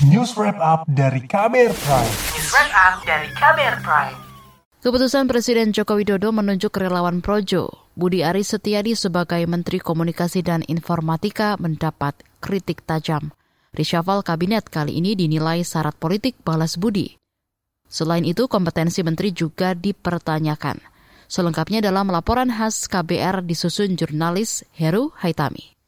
News Wrap Up dari Kamer Prime. News Wrap Up dari Kamer Prime. Keputusan Presiden Joko Widodo menunjuk relawan Projo, Budi Aris Setiadi sebagai Menteri Komunikasi dan Informatika mendapat kritik tajam. Reshuffle kabinet kali ini dinilai syarat politik balas budi. Selain itu, kompetensi menteri juga dipertanyakan. Selengkapnya dalam laporan khas KBR disusun jurnalis Heru Haitami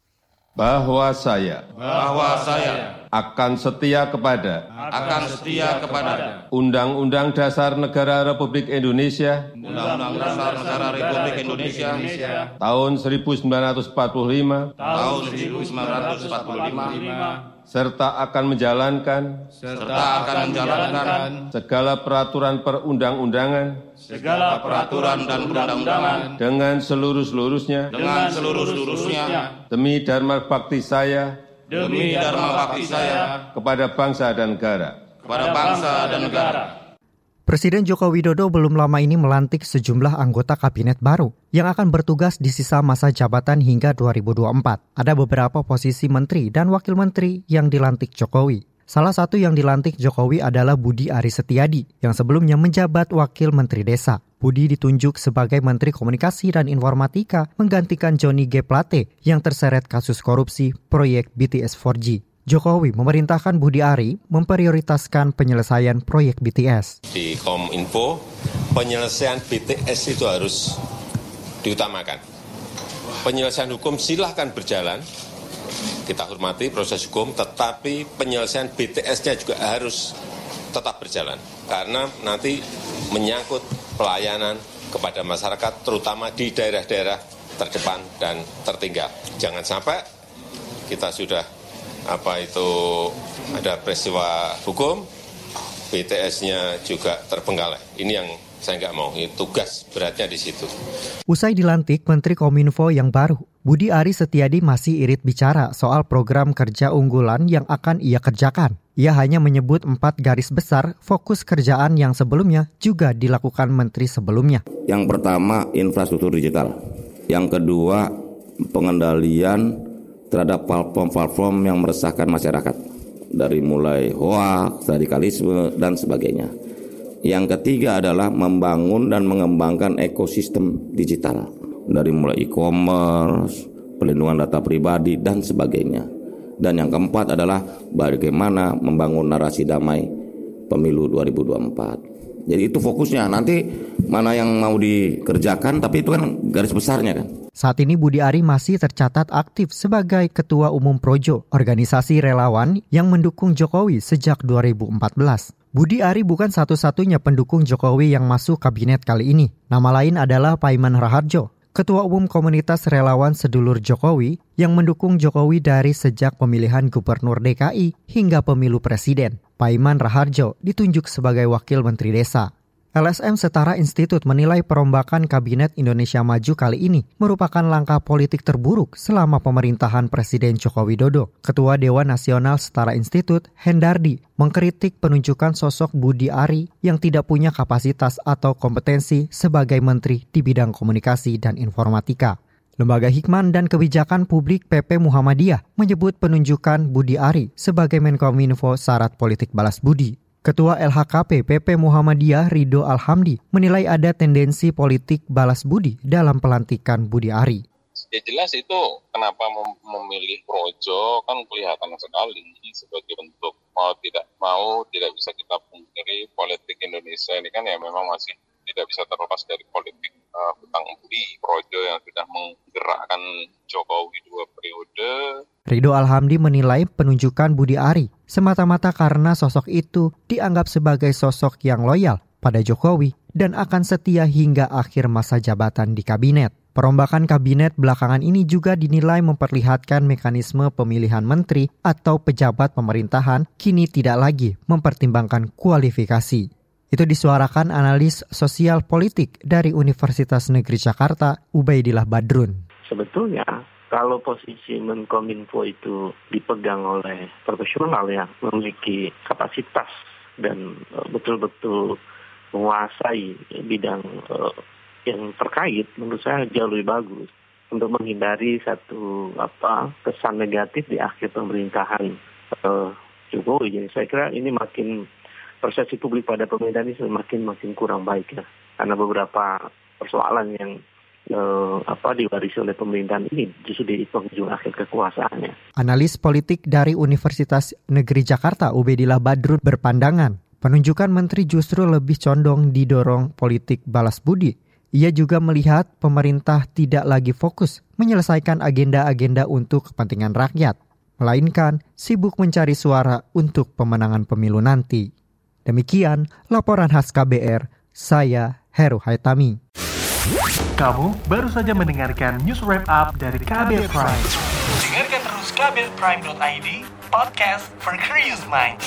bahwa saya bahwa saya akan setia kepada akan setia kepada Undang-Undang Dasar Negara Republik Indonesia Undang-Undang Dasar Negara Republik Indonesia tahun 1945 tahun 1945 serta akan menjalankan serta akan menjalankan segala peraturan perundang-undangan segala peraturan dan perundang-undangan dengan seluruh-seluruhnya dengan seluruh-seluruhnya demi dharma bakti saya demi dharma bakti saya kepada bangsa dan negara. kepada bangsa dan negara. Presiden Joko Widodo belum lama ini melantik sejumlah anggota kabinet baru yang akan bertugas di sisa masa jabatan hingga 2024. Ada beberapa posisi menteri dan wakil menteri yang dilantik Jokowi. Salah satu yang dilantik Jokowi adalah Budi Aris Setiadi yang sebelumnya menjabat wakil menteri desa. Budi ditunjuk sebagai Menteri Komunikasi dan Informatika menggantikan Johnny G. Plate yang terseret kasus korupsi proyek BTS 4G. Jokowi memerintahkan Budi Ari memprioritaskan penyelesaian proyek BTS. Di Kominfo, penyelesaian BTS itu harus diutamakan. Penyelesaian hukum silahkan berjalan, kita hormati proses hukum, tetapi penyelesaian BTS-nya juga harus tetap berjalan. Karena nanti menyangkut pelayanan kepada masyarakat, terutama di daerah-daerah terdepan dan tertinggal. Jangan sampai kita sudah apa itu ada peristiwa hukum, BTS-nya juga terbengkalai. Ini yang saya nggak mau, ini tugas beratnya di situ. Usai dilantik Menteri Kominfo yang baru, Budi Ari Setiadi masih irit bicara soal program kerja unggulan yang akan ia kerjakan. Ia hanya menyebut empat garis besar fokus kerjaan yang sebelumnya juga dilakukan menteri sebelumnya. Yang pertama infrastruktur digital, yang kedua pengendalian terhadap platform-platform yang meresahkan masyarakat dari mulai hoax, radikalisme dan sebagainya. Yang ketiga adalah membangun dan mengembangkan ekosistem digital dari mulai e-commerce, pelindungan data pribadi dan sebagainya. Dan yang keempat adalah bagaimana membangun narasi damai pemilu 2024. Jadi itu fokusnya. Nanti mana yang mau dikerjakan tapi itu kan garis besarnya kan. Saat ini Budi Ari masih tercatat aktif sebagai Ketua Umum Projo, organisasi relawan yang mendukung Jokowi sejak 2014. Budi Ari bukan satu-satunya pendukung Jokowi yang masuk kabinet kali ini. Nama lain adalah Paiman Raharjo, Ketua Umum Komunitas Relawan Sedulur Jokowi yang mendukung Jokowi dari sejak pemilihan Gubernur DKI hingga pemilu Presiden. Paiman Raharjo ditunjuk sebagai Wakil Menteri Desa. LSM Setara Institut menilai perombakan Kabinet Indonesia Maju kali ini merupakan langkah politik terburuk selama pemerintahan Presiden Joko Widodo. Ketua Dewan Nasional Setara Institut, Hendardi, mengkritik penunjukan sosok Budi Ari yang tidak punya kapasitas atau kompetensi sebagai menteri di bidang komunikasi dan informatika. Lembaga Hikman dan Kebijakan Publik PP Muhammadiyah menyebut penunjukan Budi Ari sebagai Menkominfo syarat politik balas budi. Ketua LHKP PP Muhammadiyah Rido Alhamdi menilai ada tendensi politik balas budi dalam pelantikan Budi Ari. Ya jelas itu kenapa memilih Projo kan kelihatan sekali sebagai bentuk mau tidak mau tidak bisa kita pungkiri politik Indonesia ini kan ya memang masih tidak bisa terlepas dari politik uh, hutang budi Projo yang sudah menggerakkan Jokowi dua periode. Rido Alhamdi menilai penunjukan Budi Ari semata-mata karena sosok itu dianggap sebagai sosok yang loyal pada Jokowi dan akan setia hingga akhir masa jabatan di kabinet. Perombakan kabinet belakangan ini juga dinilai memperlihatkan mekanisme pemilihan menteri atau pejabat pemerintahan kini tidak lagi mempertimbangkan kualifikasi. Itu disuarakan analis sosial politik dari Universitas Negeri Jakarta, Ubaidillah Badrun. Sebetulnya kalau posisi Menkominfo itu dipegang oleh profesional yang memiliki kapasitas dan uh, betul-betul menguasai bidang uh, yang terkait, menurut saya jauh lebih bagus untuk menghindari satu apa kesan negatif di akhir pemerintahan uh, Jokowi. Jadi saya kira ini makin persepsi publik pada pemerintahan ini semakin makin kurang baik ya. Karena beberapa persoalan yang eh, apa diwarisi oleh pemerintahan ini justru di penghujung akhir kekuasaannya. Analis politik dari Universitas Negeri Jakarta Ubedillah Badrun berpandangan penunjukan menteri justru lebih condong didorong politik balas budi. Ia juga melihat pemerintah tidak lagi fokus menyelesaikan agenda-agenda untuk kepentingan rakyat, melainkan sibuk mencari suara untuk pemenangan pemilu nanti. Demikian laporan khas KBR, saya Heru Haitami. Kamu baru saja mendengarkan news wrap up dari KBR Prime. Dengarkan terus kbrprime.id, podcast for curious minds.